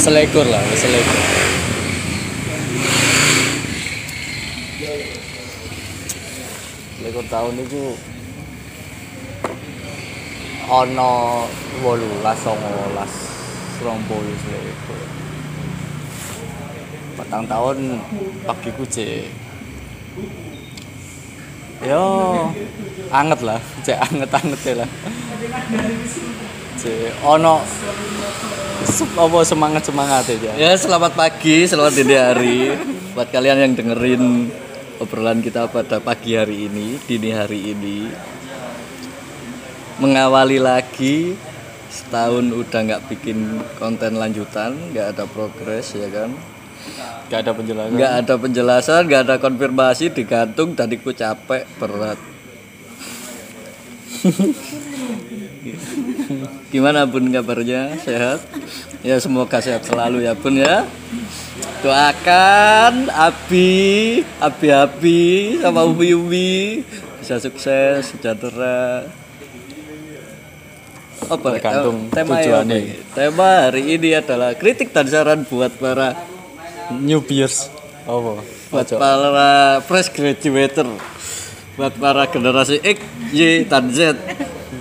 selekur lah wis selekur selekur tahun itu ono wolulas songolas rong puluh selekur petang tahun pagiku cek yo anget lah cek anget anget lah ono apa semangat semangat aja Ya selamat pagi, selamat dini hari. Buat kalian yang dengerin obrolan kita pada pagi hari ini, dini hari ini Mengawali lagi. Setahun udah nggak bikin konten lanjutan, nggak ada progres ya kan? Gak ada penjelasan. Nggak ada penjelasan, nggak ada konfirmasi, digantung tadiku capek, berat Gimana bun kabarnya? Sehat? Ya semoga sehat selalu ya bun ya. Doakan Abi, Abi-Abi sama Umi-Umi bisa sukses, sejahtera. Apa Tergantung tema tujuannya. ini? Tema hari ini adalah kritik dan saran buat para newbiers apa buat para fresh graduator buat para generasi X, Y, dan Z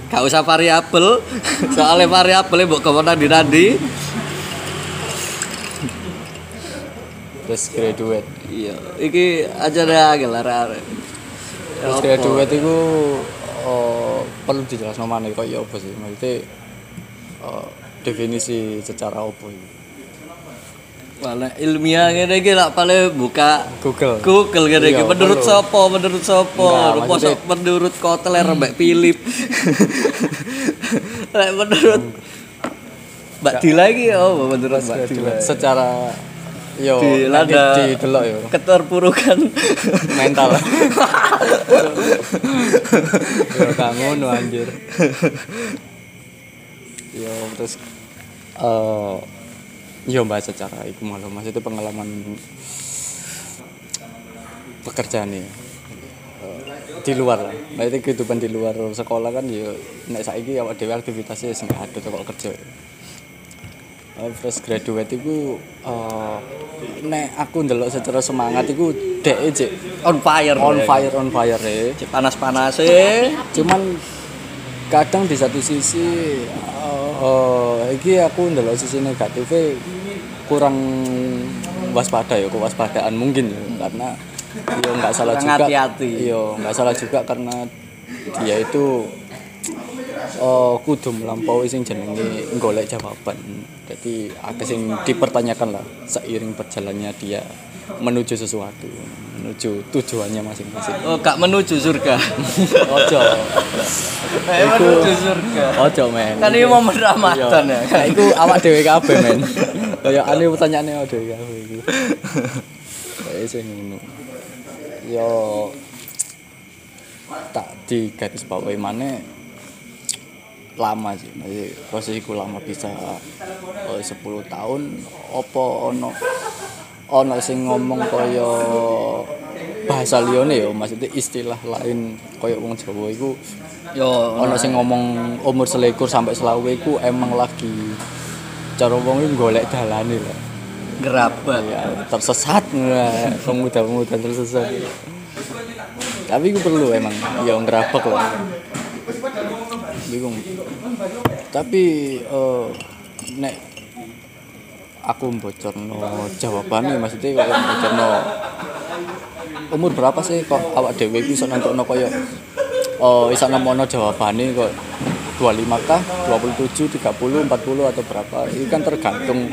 gak usah variabel. Soalnya variabelnya buat ke mana di nanti terus graduate. Iya. Iki deh gelar terus graduate itu oh, perlu dijelaskan mana kok ya apa sih? Maksudnya oh, definisi secara apa itu Mana ilmiah gini iki lah paling buka Google. Google Iya, iki. Menurut sopo menurut sopo Enggak, Masa maksudnya- menurut kotel Mbak Philip. Lek menurut Mbak Dila iki oh menurut Mbak Dila. Secara yo Di lada- di delok yo. keterpurukan. Mental. Yo gak ngono anjir. Yo terus eh yo bahas secara iku malah maksudnya pengalaman pekerjaan ya. Eh, di luar lah. Maksudnya kehidupan di luar sekolah kan yo nek saiki awak dhewe aktivitasnya sing ada kok kerja. Eh, fresh graduate itu eh nek aku ndelok secara semangat itu dek cek on fire. On ya. fire on fire ya panas panas eh cuman kadang di satu sisi eh iki aku ndelok sisi negatifnya kurang waspada ya kewaspadaan mungkin ya. Karena yo nggak salah Kurang juga hati-hati. yo nggak salah juga karena dia itu oh kudu melampaui sing jenenge golek jawaban. Jadi akeh sing dipertanyakan lah seiring berjalannya dia menuju sesuatu menuju tujuannya masing-masing. Oh gak menuju surga. Ojo. Eh menuju surga. ojo men. Kan ini momen ramadan ya. Nah, iku awak dhewe kabeh men. Kaya ane pertanyaane awak dhewe kabeh iku. Kayak sing ngono. Yo. Tak di garis bawahi maneh lama sih, masih prosesku lama bisa eh, 10 tahun opo ono ono sing ngomong kaya bahasa liyane ya maksudnya istilah lain kaya wong Jawa iku yo ono sing ngomong umur selikur sampai selawe iku emang lagi cara wong iku golek dalane lah gerabah ya tersesat nah, pemuda-pemuda tersesat. Tapi iku perlu emang ya ngerabak lah. Bingung. Tapi eh, nek aku bocorno jawabannya maksudnya kalau bocorno umur berapa sih kok awak dhewe iku iso nentokno kaya oh iso nemono jawabane kok 25 kah, 27, 30, 40 atau berapa. Itu kan tergantung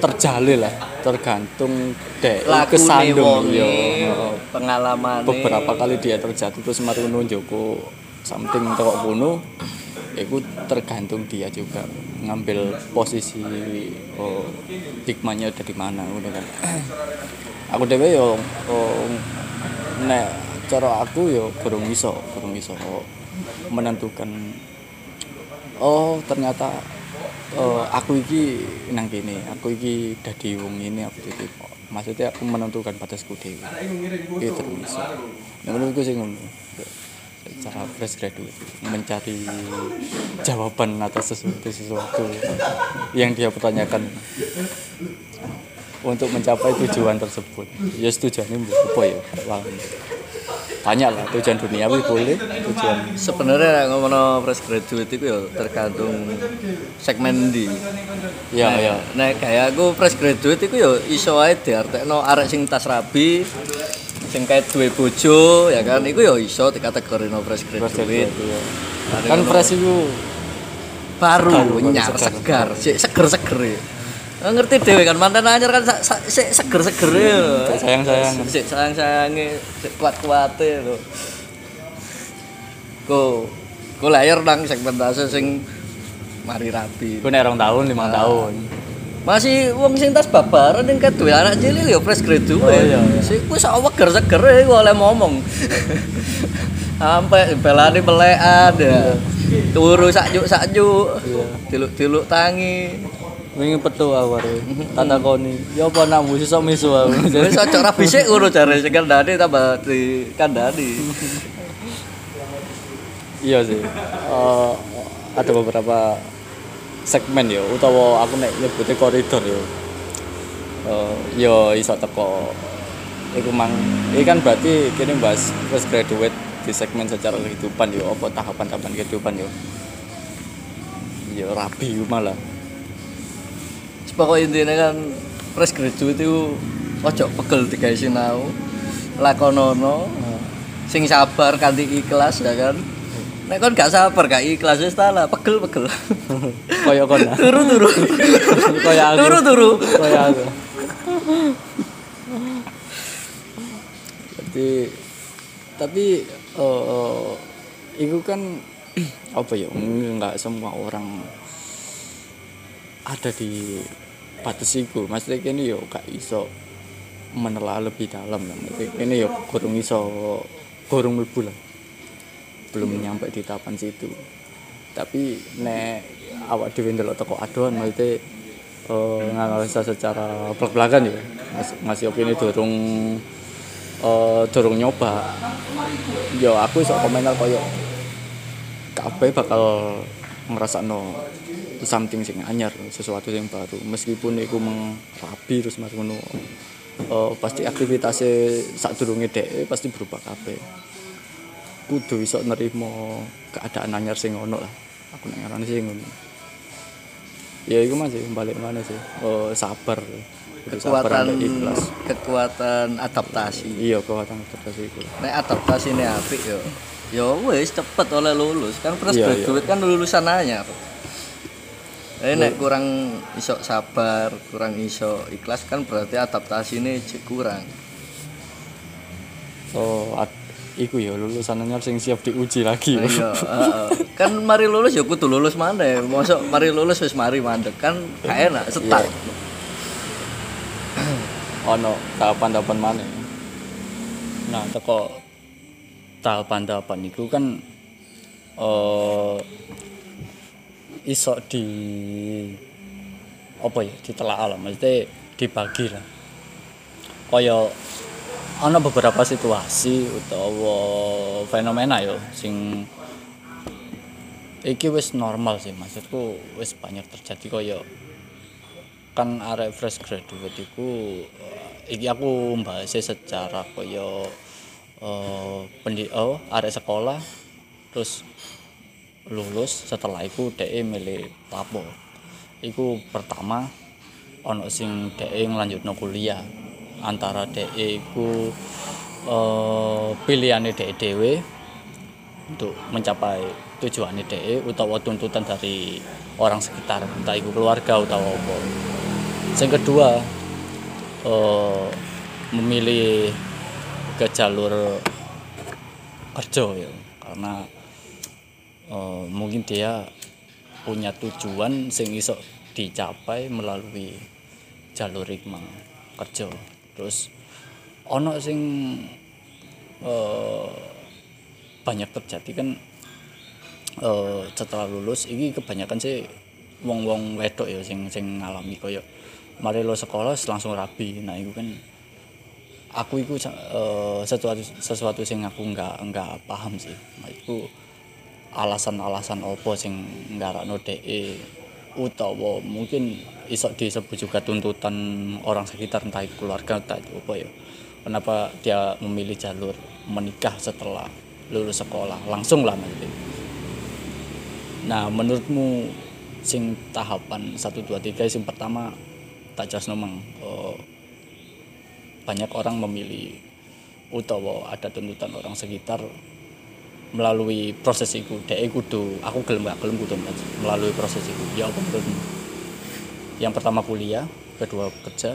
terjalil lah tergantung dek kesandung yo pengalaman beberapa kali dia terjatuh terus mari nunjukku something tekok kuno itu tergantung dia juga ngambil posisi oh, hikmahnya dari mana udah kan. Aku dewe yo oh, nek cara aku yo kurang iso kurang iso menentukan oh ternyata oh, aku iki nang kene aku iki dadi wong ini aku maksudnya aku menentukan batasku dewe itu terus. Nah menurutku sih secara fresh graduate mencari jawaban atas sesuatu sesuatu yang dia pertanyakan untuk mencapai tujuan tersebut. Ya tujuannya apa ya Wah, banyak lah tujuan duniawi boleh tujuan sebenarnya nek ngomongno fresh graduate itu ya tergantung segmen di ya ya. nek kayak aku fresh graduate itu ya iso ae diartekno arek sing tas rabi sing kayak duwe bojo ya kan? Iku ya iso dikategorino fresh fresh graduate graduate ya. kan fresh itu baru nyar segar. sik seger-seger ya. Ngerti dhewe kan? Mantan anyar kan sik seger-seger ya. Sayang sayang sik sayang-sayange sik kuat-kuate lho. Ko ko lahir nang segmentasi sing mari rapi. Gue nek rong tahun lima tahun masih wong sing tas babaran yang duwe anak cilik ya fresh graduate. Oh, iya, iya. Sik wis seger seger iku oleh ngomong. Sampai belani pelekan ya. Turu sakjuk sakjuk. Iya. Tiluk-tiluk tangi. wingi petu aku are tak takoni ya apa namu sesuk misu aku Jadi cocok rapi sik ngono jare sing kandhani tambah di kandhani. iya sih Eh, ada beberapa segmen ya utawa aku nek nyebutnya koridor ya Eh, ya iso teko iku mang ini kan berarti kini bahas fresh graduate di segmen secara kehidupan ya apa tahapan-tahapan kehidupan ya ya rapi malah Pokok intinya kan fresh graduate itu ojo pegel digawe sinau. Lakonono sing sabar kanthi ikhlas ya kan. Nek kon gak sabar gak ikhlas wis ta lah pegel-pegel. kaya kon lah Turu-turu. kaya aku Turu-turu. kaya aku jadi tapi eh eh, itu kan apa ya nggak semua orang ada di batas itu maksudnya kini yo gak iso menelaah lebih dalam maksudnya kini yo kurung iso kurung mlebu lah belum nyampe di tahapan situ. Tapi nek awak dhewe ndelok teko adoan maksudnya eh nganalisa secara belak-belakan ya ngasih, ngasih opini durung durung nyoba. Yo aku iso komentar koyo kabeh bakal ngrasakno something sing anyar sesuatu yang baru. Meskipun iku merapi terus mas ngono eh, pasti aktivitasnya sak durunge dhek pasti berubah kabeh kudu iso nerimo keadaan anyar sing ono lah aku nek ngarani sih ngono ya iku masih balik mana sih oh, sabar Kudu sabar Kekuatan ambek ikhlas kekuatan adaptasi. iya kekuatan adaptasi iku Nek adaptasi ini apik yo. Ya wis cepet oleh lulus. Kan fresh Iya, iya. graduate kan lulusan anyar. Eh nek kurang iso sabar, kurang iso ikhlas kan berarti adaptasi ini kurang. oh ad, iku ya lulusan anyar sing siap diuji lagi Iya, heeh. kan mari lulus ya kudu lulus mana? Mosok mari lulus wis mari mandek kan gak enak setak. ono tahapan-tahapan mana nah teko tahapan-tahapan itu kan eh iso di apa ya ditelaah lah maksudnya dibagi lah kaya ana beberapa situasi utawa fenomena yo sing iki wis normal sih maksudku wis banyak terjadi kaya kan arek fresh graduate iku eh, iki aku bahasnya secara kaya eh pendi oh, arek sekolah terus lulus setelah iku dhek milih lapo iku pertama ono sing dhek nglanjutno kuliah antara dhek iku eh pilihane dhek dhewe untuk mencapai tujuan DE utawa tuntutan dari orang sekitar entah itu keluarga utawa apa. Yang kedua eh, memilih ke jalur kerja ya karena eh, mungkin dia punya tujuan sing iso dicapai melalui jalur ikmang kerja terus ono sing eh, banyak terjadi kan eh setelah lulus ini kebanyakan sih wong-wong wedok ya sing sing ngalami koyo mari lo sekolah langsung rapi. Nah itu kan aku itu eh, sesuatu sesuatu sing aku nggak nggak paham sih. Itu alasan-alasan opo sing nggarakno DE utawa mungkin iso disebut juga tuntutan orang sekitar entah itu keluarga entah itu apa ya. Kenapa dia memilih jalur menikah setelah lulus sekolah? Langsung lah nanti. Nah menurutmu sing tahapan 1 2 3 sing pertama tak jelas memang eh, banyak orang memilih utawa ada tuntutan orang sekitar melalui proses itu dek kudu aku gelem gak gelem melalui proses itu ya apa menurutmu yang pertama kuliah kedua kerja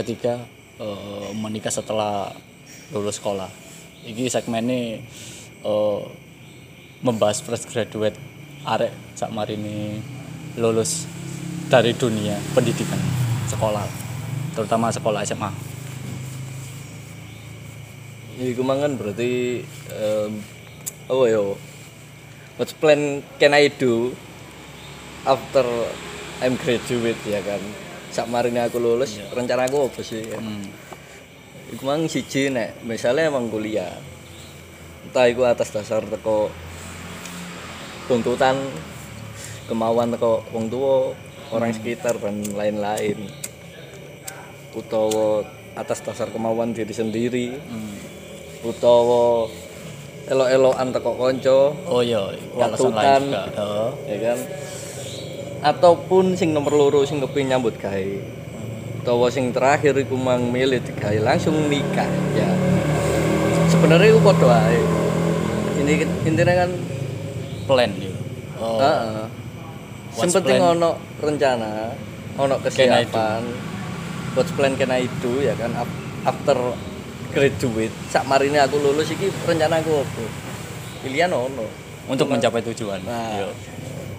ketiga eh, menikah setelah lulus sekolah ini segmennya eh, membahas fresh graduate arek sak marini lulus dari dunia pendidikan sekolah terutama sekolah SMA Iku mangan berarti oh yo. What plan can I do after I'm graduate ya kan? Sak marine aku lulus, rencana aku apa sih? Ya? hmm. Iku mang siji nek misalnya emang kuliah. Entah iku atas dasar teko tuntutan kemauan teko wong tua, orang sekitar dan lain-lain. Utawa atas dasar kemauan diri sendiri. Hmm. utawa elo-eloan teko kanca oh iya alasan lain juga Heeh. ya kan ataupun sing nomor loro sing kepengin nyambut gawe. Utawa sing terakhir iku mang milih digawe langsung nikah ya. Sebenarnya iku padha ae. Ini intinya kan plan ya. Oh, heeh. Penting ono rencana ono kesiapan. What's plan can I do ya kan? After graduate sak marine aku lulus iki rencana aku apa? Pilihan ono. Untuk mencapai tujuan. Nah, Iya.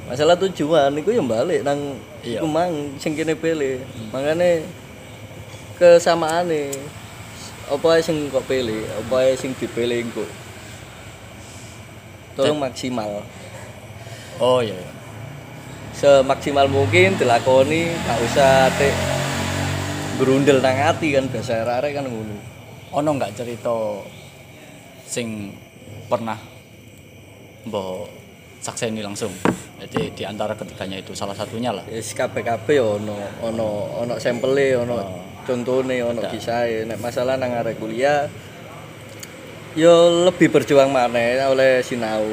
Masalah tujuan itu yang balik nang Iya. iku mang sing kene pilih. Makane kesamaane apa sing kok pilih, apa sing dipilih engko. Tolong maksimal. oh iya iya. Semaksimal mungkin dilakoni, gak usah tek berundel nang ati kan biasa arek kan ngono. ono nggak cerita sing pernah mbok sakseni langsung jadi di antara ketiganya itu salah satunya lah Wis kabeh-kabeh ono ono ono sampele, ono contone, ono kisahe. Nek masalah nang arek kuliah yo lebih berjuang maneh oleh sinau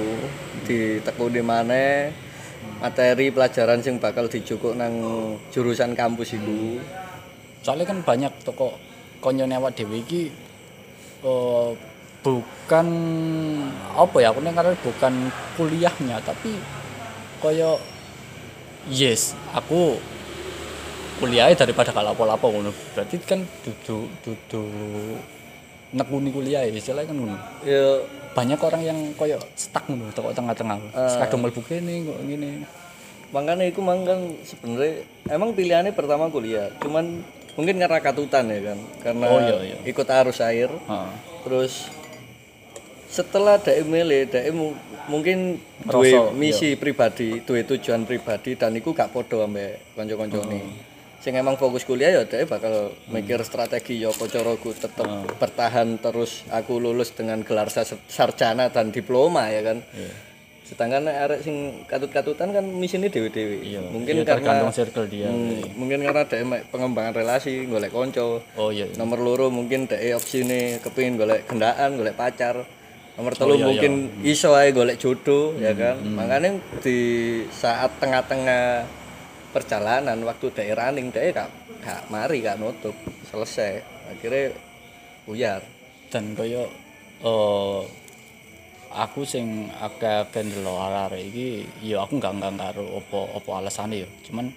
ditekuni maneh materi pelajaran sing bakal dijukuk nang jurusan kampus iku. soalnya kan banyak toko konyone awak dhewe iki eh, bukan apa ya aku karena bukan kuliahnya tapi koyo yes aku kuliahnya daripada gak lapo-lapo ngono. Berarti kan dudu dudu nekuni kuliah ya istilahnya kan ngono. Yo banyak orang yang koyo stuck ngono toko tengah-tengah. Kadang mlebu kene kok ngene. Makanya iku mang kan sebenarnya emang pilihannya pertama kuliah, cuman mungkin karena katutan ya kan, karena Oh, iya, iya. ikut arus air. Heeh. terus setelah dhek milih mu- mungkin duwe iya. misi pribadi duwe tujuan pribadi dan iku gak podo ambek kanca-kancane Hmm. sing emang fokus kuliah ya dhek bakal mikir strategi ya apa caraku tetep Hmm. bertahan terus aku lulus dengan gelar sarjana dan diploma ya kan Iya. sedangkan arek sing katut-katutan kan misinya dewe-dewe Iya, mungkin iya, karena circle dia. Hmm, mungkin karena mek pengembangan relasi golek konco Oh iya. nomor loro mungkin dhek opsine kepengin golek gendaan golek pacar nomor telu iya, Hmm, mungkin iso ae golek jodoh ya kan makanya di saat tengah-tengah perjalanan waktu dhek running dhek gak gak mari gak nutup selesai akhirnya buyar Dan koyo eh aku sing akeh-akeh ndelok arek iki ya aku enggak enggak karo apa apa alasane ya. Cuman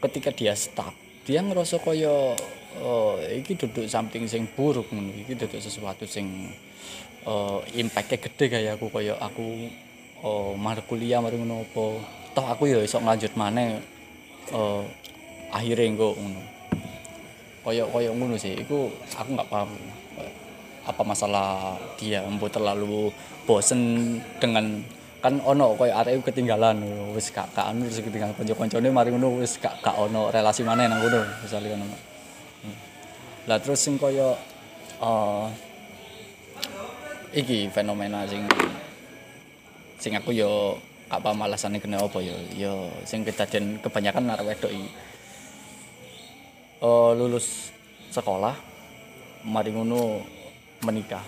ketika dia stuck, dia ngerasa koyo eh iki duduk something sing buruk ngono. Iki duduk sesuatu sing eh impactnya gede kayak aku koyo aku eh mari kuliah mari ngono apa. Toh aku ya iso lanjut maneh eh akhirnya engko ngono. Koyo koyo ngono sih, iku aku nggak paham. Apa masalah dia mbok terlalu bosen dengan kan ono koyo arek ketinggalan wis gak gak anu terus ketinggalan kanca-kancane mari ngono wis gak gak ono relasi maneh nang ngono misale kan ono. Hmm. Lah terus sing koyo eh iki fenomena sing sing aku yo apa malasane kena apa yo. Yo sing kejadian kebanyakan arek wedok iki. Eh lulus sekolah mari ngono menikah.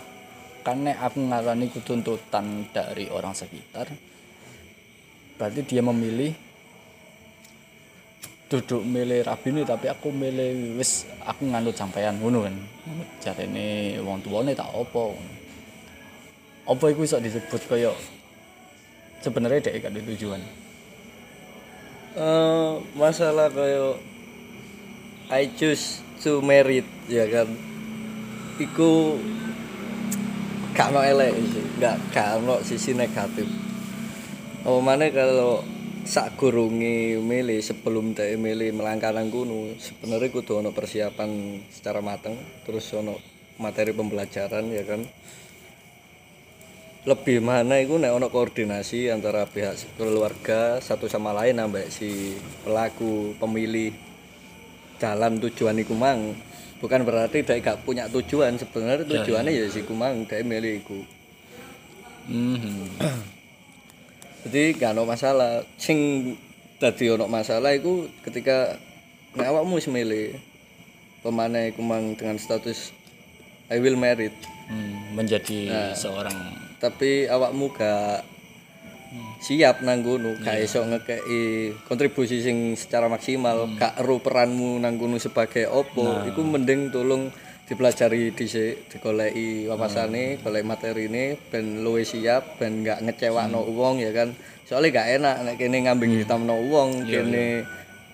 Nek aku ngarani tuntutan dari orang sekitar berarti dia memilih duduk milih rabine tapi aku milih wis aku nganut sampean ngono kan. Jarene wong tuane tak opo apa iku iso disebut kaya sebenarnya dek gak ada tujuan? Eh, masalah kayak I choose to married ya kan? Iku gak ono elek sih gak gak sisi negatif. Apa mana kalau sak gurungi milih sebelum dia milih melangkah nang kono sebenarnya kudu ono persiapan secara matang terus ono materi pembelajaran ya kan lebih mana itu nek ono koordinasi antara pihak keluarga satu sama lain ambek si pelaku pemilih jalan tujuan iku mang. Bukan berarti dia gak punya tujuan. Sebenarnya tujuannya ya, si kumang dia milih iku. Hmm jadi gak ono masalah. Sing dadi ono masalah iku ketika nek awakmu milih pemane iku mang dengan status I will married. Hmm, menjadi seorang tapi awakmu gak siap nang kono gak iso ngekei kontribusi sing secara maksimal gak ero peranmu nang kono sebagai opo iku mending tolong dipelajari dhisik digoleki wawasane golek materine ben luwih siap ben gak ngecewakno wong ya kan? Soalnya gak enak nek kene ngambing hitamno wong kene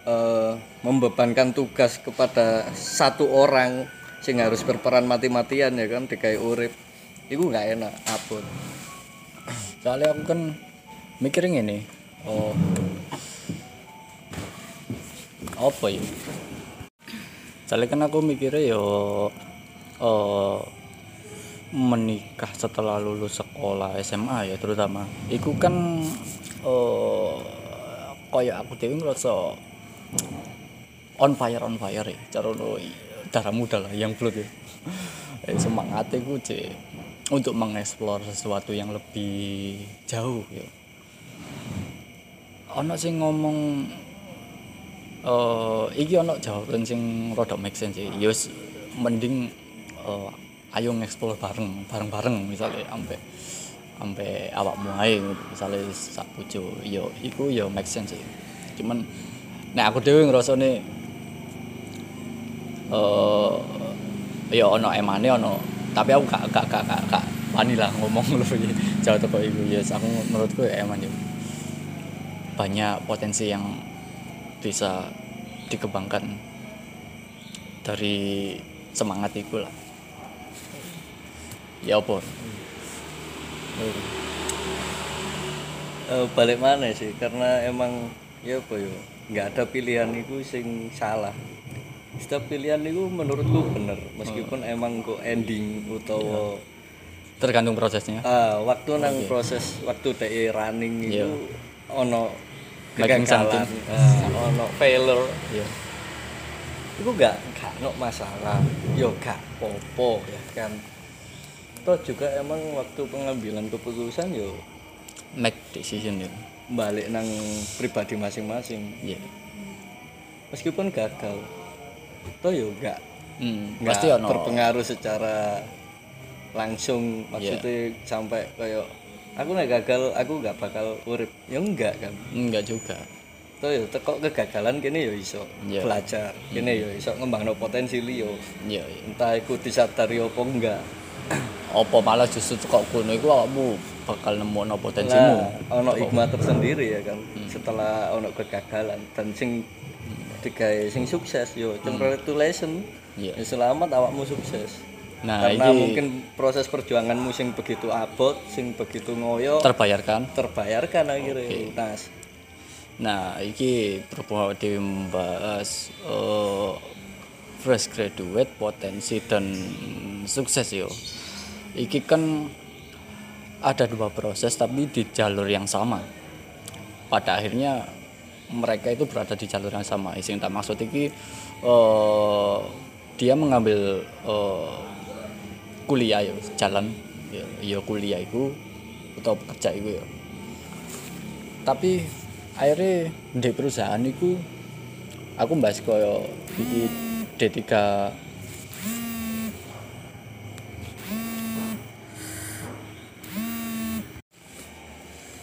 eh, membebankan tugas kepada satu orang sing harus berperan mati-matian ya kan? Dikai urip iku gak enak abot. Soalnya aku kan mikirin ini. Oh. Apa ya? Soalnya kan aku mikirnya yo oh menikah setelah lulus sekolah SMA ya terutama. Iku kan oh kayak aku dewi ngerasa on fire on fire ya. Cara no darah muda lah yang blood ya. Eh, semangat itu cek untuk mengeksplor sesuatu yang lebih jauh ya. Ono sing ngomong eh iki ono jawaban sing rada make sense sih ya wis mending eh, ayo ngeksplor bareng bareng-bareng misalnya ampe ampe awakmu ae misalnya sak bojo yo iku yo make sense sih cuman nek aku dhewe ngrasane eh ya ono emane ono tapi aku gak gak gak gak, gak wani lah ngomong lebih jauh teko iku ya aku menurutku ya eman ya. Banyak potensi yang bisa dikembangkan dari semangat itu lah. Ya apa? Eh, balik mana sih? Karena emang ya apa yo nggak ada pilihan itu sing salah setiap pilihan itu menurutku bener. Meskipun emang kok ending utawa tergantung prosesnya. Ah, waktu nang proses waktu DE running itu Iya. ono kegagalan ah, ono failure. Ya itu gak gak no masalah. Yo gak popo ya kan. Toh juga emang waktu pengambilan keputusan yo make decision ya balik nang pribadi masing-masing. Ya meskipun gagal toh yo gak hmm, nggak pasti ono. berpengaruh secara langsung. Maksudnya sampai kayak aku nek gagal aku nggak bakal urip. Ya enggak kan. Enggak juga. Toh yo teko kegagalan kene yo iso Iya. belajar. Kene yo iso ngembangno potensi liyo ya ya. entah iku disadari apa enggak. Apa malah justru kok kono iku awakmu bakal nemu potensimu? Nah, ono hikmah tersendiri ya kan. Setelah ono kegagalan. Dan sing digawe sing sukses yo congratulations. Iya. ya selamat awakmu sukses. Nah karena ini mungkin proses perjuanganmu sing begitu abot sing begitu ngoyo terbayarkan. terbayarkan akhirnya lunas Nah, iki berhubung dewi membahas eh, fresh graduate potensi dan sukses yo. Iki kan ada dua proses tapi di jalur yang sama. Pada akhirnya mereka itu berada di jalur yang sama. Sing tak maksud iki eh, dia mengambil eh, kuliah ya jalan. Ya ya kuliah iku utawa kerja iku ya. Tapi akhirnya di perusahaan iku aku bahas koyo iki D3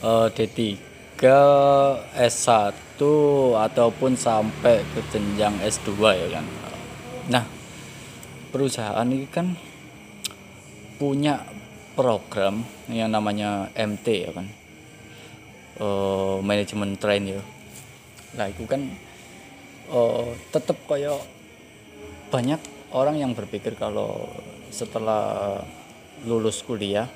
eh D3 S1 ataupun sampai ke jenjang S2 ya kan. Nah, perusahaan ini kan punya program yang namanya MT ya kan. Eh manajemen train ya. Nah, itu kan eh tetap kayak banyak orang yang berpikir kalau setelah lulus kuliah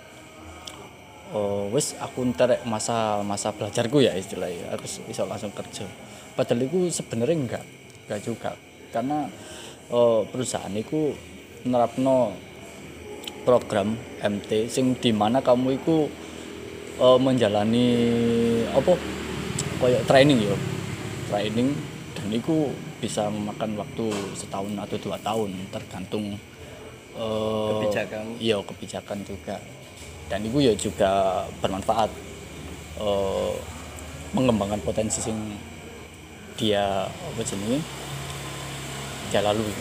oh wis aku ntar masa masa belajarku ya istilahnya harus bisa langsung kerja. Padahal itu sebenarnya enggak enggak juga. Karena oh, perusahaan itu nerapno program MT sing di mana kamu itu oh, menjalani apa kayak training ya training dan itu bisa memakan waktu setahun atau dua tahun tergantung eh, Kebijakan. iya kebijakan juga dan itu ya juga bermanfaat eh, mengembangkan potensi sing dia apa jenis dia lalui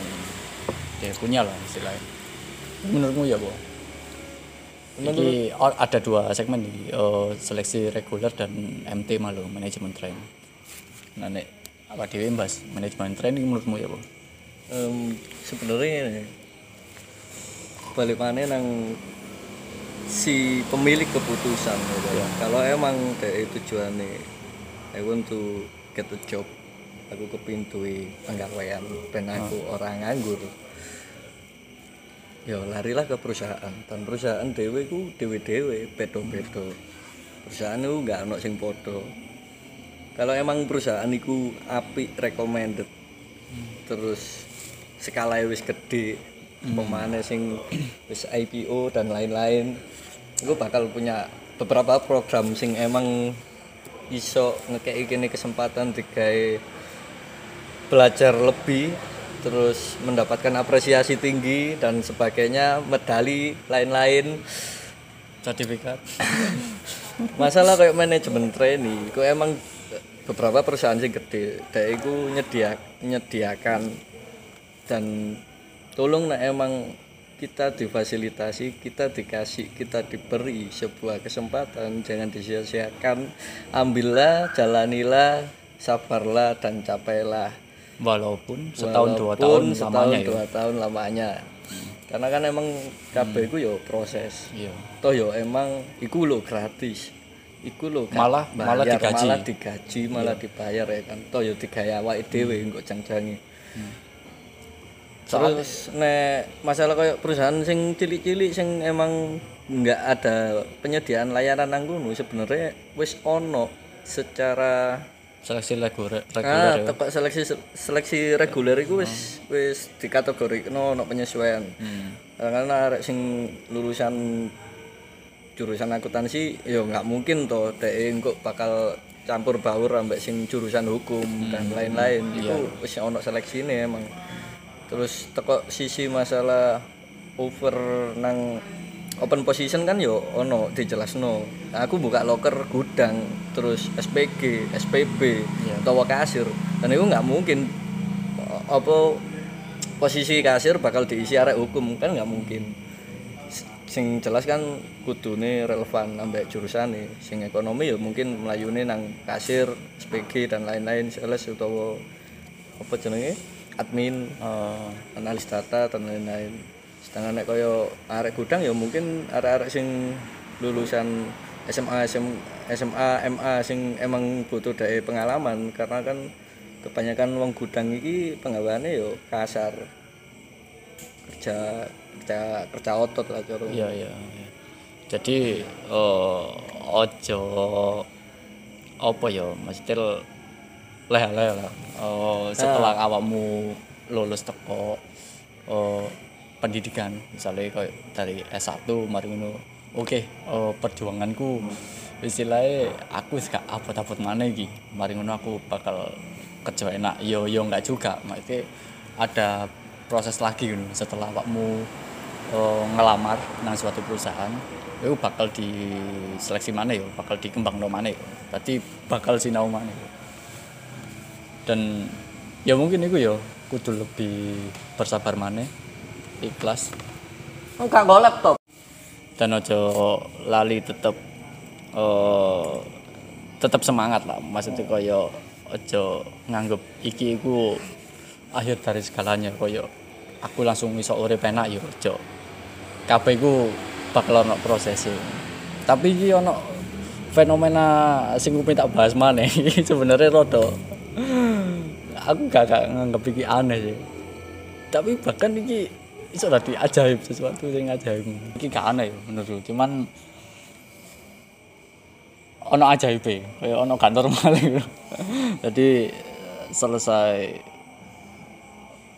dia punya lah istilahnya menurutmu ya bu Jadi ada dua segmen nih, eh, seleksi reguler dan MT malu manajemen train. Nah, nek apa dewe mbas manajemen train ini menurutmu ya bu? Em, sebenarnya ini, balik mana nang si pemilik keputusan gitu. Ya. kalau emang dari tujuannya I want to get a job aku kepintui penggawean dan aku orang nganggur. Ya larilah ke perusahaan. Dan perusahaan dewe ku dewe dewe bedo bedo perusahaan itu nggak ono sing podo kalau emang perusahaan itu api recommended terus skala wis gede pemane sing wis IPO dan lain-lain gue bakal punya beberapa program sing emang iso ngekei kene kesempatan digawe belajar lebih terus mendapatkan apresiasi tinggi dan sebagainya medali lain-lain Sertifikat. masalah kayak manajemen training kok emang beberapa perusahaan sing gede dari itu nyedia nyediakan dan tolong nah emang kita difasilitasi kita dikasih kita diberi sebuah kesempatan jangan disia-siakan. Ambillah jalanilah sabarlah dan capailah. Walaupun setahun dua Walaupun tahun setahun lamanya ya. dua tahun lamanya. Karena kan emang kabeh iku yo proses. Iya. toh yo emang iku lo gratis. Iku lo Malah- malah bayar, digaji. malah digaji malah dibayar ya kan. Toh yo digawe awake dhewe engko jang-jangi terus nek masalah kayak perusahaan sing cilik-cilik sing emang nggak ada penyediaan layanan nang kono sebenarnya wis ono secara Seleksi reguler, Ah, reguler ya. tepak seleksi seleksi reguler iku wis wis dikategorikno ono penyesuaian. Hmm. Karena arek sing lulusan jurusan akuntansi ya nggak mungkin toh dhek engko bakal campur baur ambek sing jurusan hukum dan lain-lain. Itu wis ono seleksine emang. Terus teko sisi masalah over nang open position kan yo ono dijelasno. Aku buka loker gudang terus SPG, SPB, atau kasir. Dan itu nggak mungkin apa posisi kasir bakal diisi arek hukum kan nggak mungkin. Sing jelas kan kudune relevan ambek jurusane. Sing ekonomi ya mungkin melayune nang kasir, SPG dan lain-lain sales utawa apa jenenge? Admin Eh, analis data dan lain-lain sedangkan nek kaya arek gudang ya mungkin arek-arek sing lulusan SMA SM, SMA MA sing emang butuh dari pengalaman karena kan kebanyakan wong gudang iki penggawaannya yo kasar kerja kerja kerja otot lah cara iya iya. iya. Jadi eh ojo apa ya mesti leh-leh lah. Eh, setelah awakmu lulus teko eh, pendidikan misalnya kayak dari S1 mari ngono. Oke, eh, perjuanganku istilahnya aku gak abot-abot mana iki. Mari ngono aku bakal kerja enak. Yo yo enggak juga. Maksudnya ada proses lagi gitu setelah awakmu eh, ngelamar nang suatu perusahaan itu bakal di seleksi mana ya bakal dikembang mana ya tadi bakal sinau mana dan ya mungkin itu ya kudu lebih bersabar mana ikhlas. Enggak go laptop. dan ojo lali tetep eh tetep semangat lah. Maksudnya koyo ojo nganggep iki iku akhir dari segalanya. Koyo aku langsung iso urip enak yo ojo kabeh iku bakal ono prosesnya tapi iki ono fenomena sing tak bahas iki sebenarnya rada aku gak, gak nganggep iki aneh sih. Tapi bahkan iki iso dadi ajaib sesuatu sing ajaib. Iki gak aneh ya menurut cuman ono ajaib kayak ono gak normal gitu. jadi selesai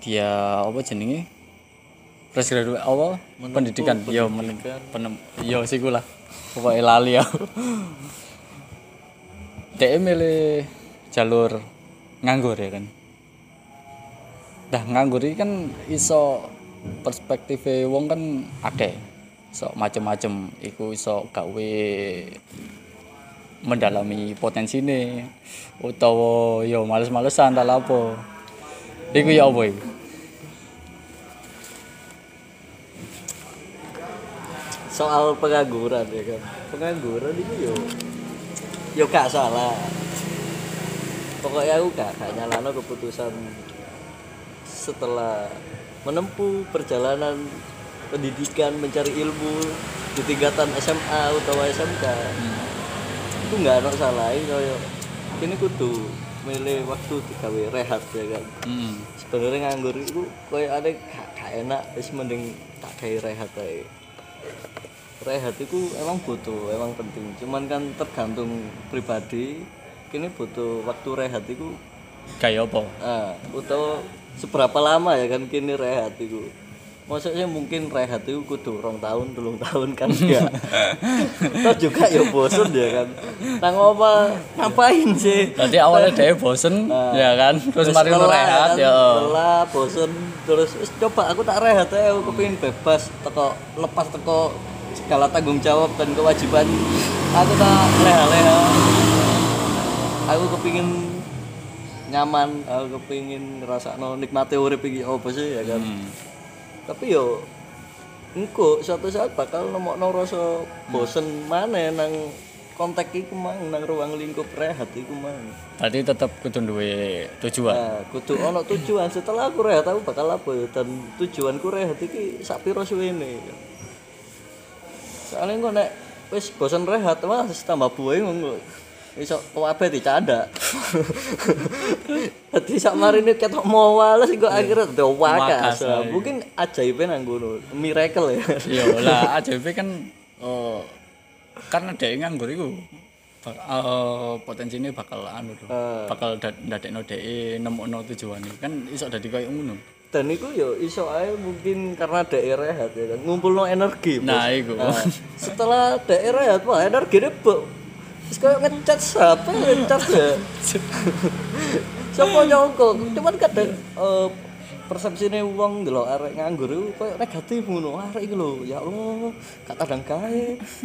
dia apa jenenge? Fresh graduate apa? Pendidikan. Yo men penem yo siku lah. Pokoknya lali ya dia milih jalur nganggur ya kan dah nganggur ini kan iso perspektif wong kan akeh so macem-macem iku iso gawe mendalami potensi ini utawa yo males-malesan tak lapo iku ya apa iku Soal pengangguran ya kan. Pengangguran itu yo yo gak salah. Pokoknya aku gak gak nyalano keputusan setelah menempuh perjalanan pendidikan mencari ilmu di tingkatan SMA atau SMK itu nggak ada salah koyo ini kudu milih waktu digawe rehat ya kan. Hmm. sebenarnya nganggur itu koyo ada gak, gak enak wis mending tak gawe rehat ae. Rehat itu emang butuh emang penting. Cuman kan tergantung pribadi kini butuh waktu rehat itu kayak apa? Ah atau seberapa lama ya kan kini rehat itu? Maksudnya mungkin rehat itu kudu rong tahun telung tahun kan ya Toh juga ya bosen ya kan? Nang apa ngapain sih? Tadi awalnya dia bosen, ya kan, terus mari lu lelah, rehat kan, ya. lelah bosen terus "Wis, coba aku tak rehat ya aku kepingin bebas teko lepas teko segala tanggung jawab dan kewajiban aku tak leha-leha aku kepingin nyaman aku kepingin ngerasa no nikmati urip iki apa sih ya kan Hmm. tapi yo engko suatu saat bakal nemokno rasa bosen mana nang kontak iku mang nang ruang lingkup rehat iku mang Tadi tetap kudu duwe tujuan. Nah, kudu ono tujuan setelah aku rehat aku bakal apa ya dan tujuanku rehat iki sak piro suwene. Soalnya kok nek wis bosan rehat mah tambah buwe ngono. Iso kabeh dicanda. Dadi sak marine ketok mawales kok akhirnya do wakas. Ae. Mungkin ajaibnya nang ngono. Miracle ya. Iya lah AJP kan oh, karena dia nganggur iku bak- eh, potensinya bakal anu tuh. Bakal da- ndadekno dhek nemokno tujuane. Kan iso dadi koyo ngono. Dan itu yo iso ae mungkin karena daerah rehat ya kan ngumpulno energi. Nah, iku. Nah, setelah daerah rehat wah energine. Terus kayak ngecat siapa yang ngecat ya? Siapa nyongko? Cuman kadang eh, persepsine wong delok arek nganggur itu koyo negatif ngono. Arek iki lho, ya Allah, gak kadang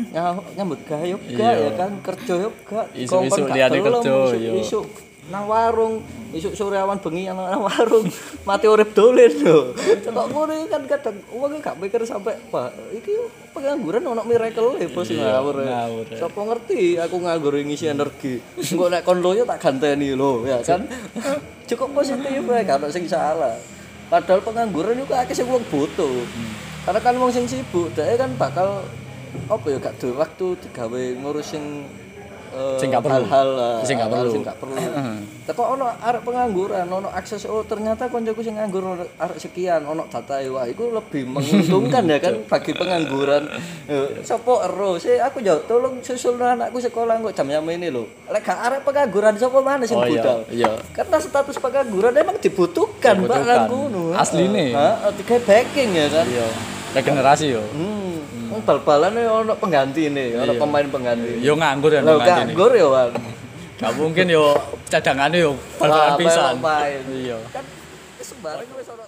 nya- nyambut yo gak ya kan, kerja yo gak. Isu-isu gelem, kerja, yo. isuk nang warung, isuk sore awan bengi nang warung, mati urip dolen lho. Kok iki kan kadang wong gak mikir sampai wah iki pengangguran ono miracle e bos ngawur. ngawur, ya. Sopo ngerti aku nganggur ngisi energi. Engko nek kon loyo tak ganteni lho, ya kan. Cukup positif wae gak ono sing salah. Padahal pengangguran itu akeh sing wong butuh. Karena kan wong sing sibuk, dhek kan bakal apa ya gak duwe waktu digawe ngurusin eh, Sing gak perlu. hal-hal Sing gak perlu. sing gak perlu. Tapi ono arek pengangguran, ono akses oh ternyata koncoku sing nganggur arek sekian, ono data wah iku lebih menguntungkan ya kan bagi pengangguran. Sopo ero sih aku yo tolong susul anakku sekolah kok jam jam ini lho. Lek gak arek pengangguran sopo mana sing Oh, iya, budal? iya. Karena status pengangguran emang dibutuhkan, nang ngono. Asline. Heeh, tiga backing ya kan. Iya. Regenerasi yo. Hmm, wong bal-balan ono pengganti nih, ono pemain pengganti. Yo nganggur ya ini. nganggur ya, Wan. Gak mungkin yo cadangannya yo bal-balan pisan. Iya. Kan sembarang wis ono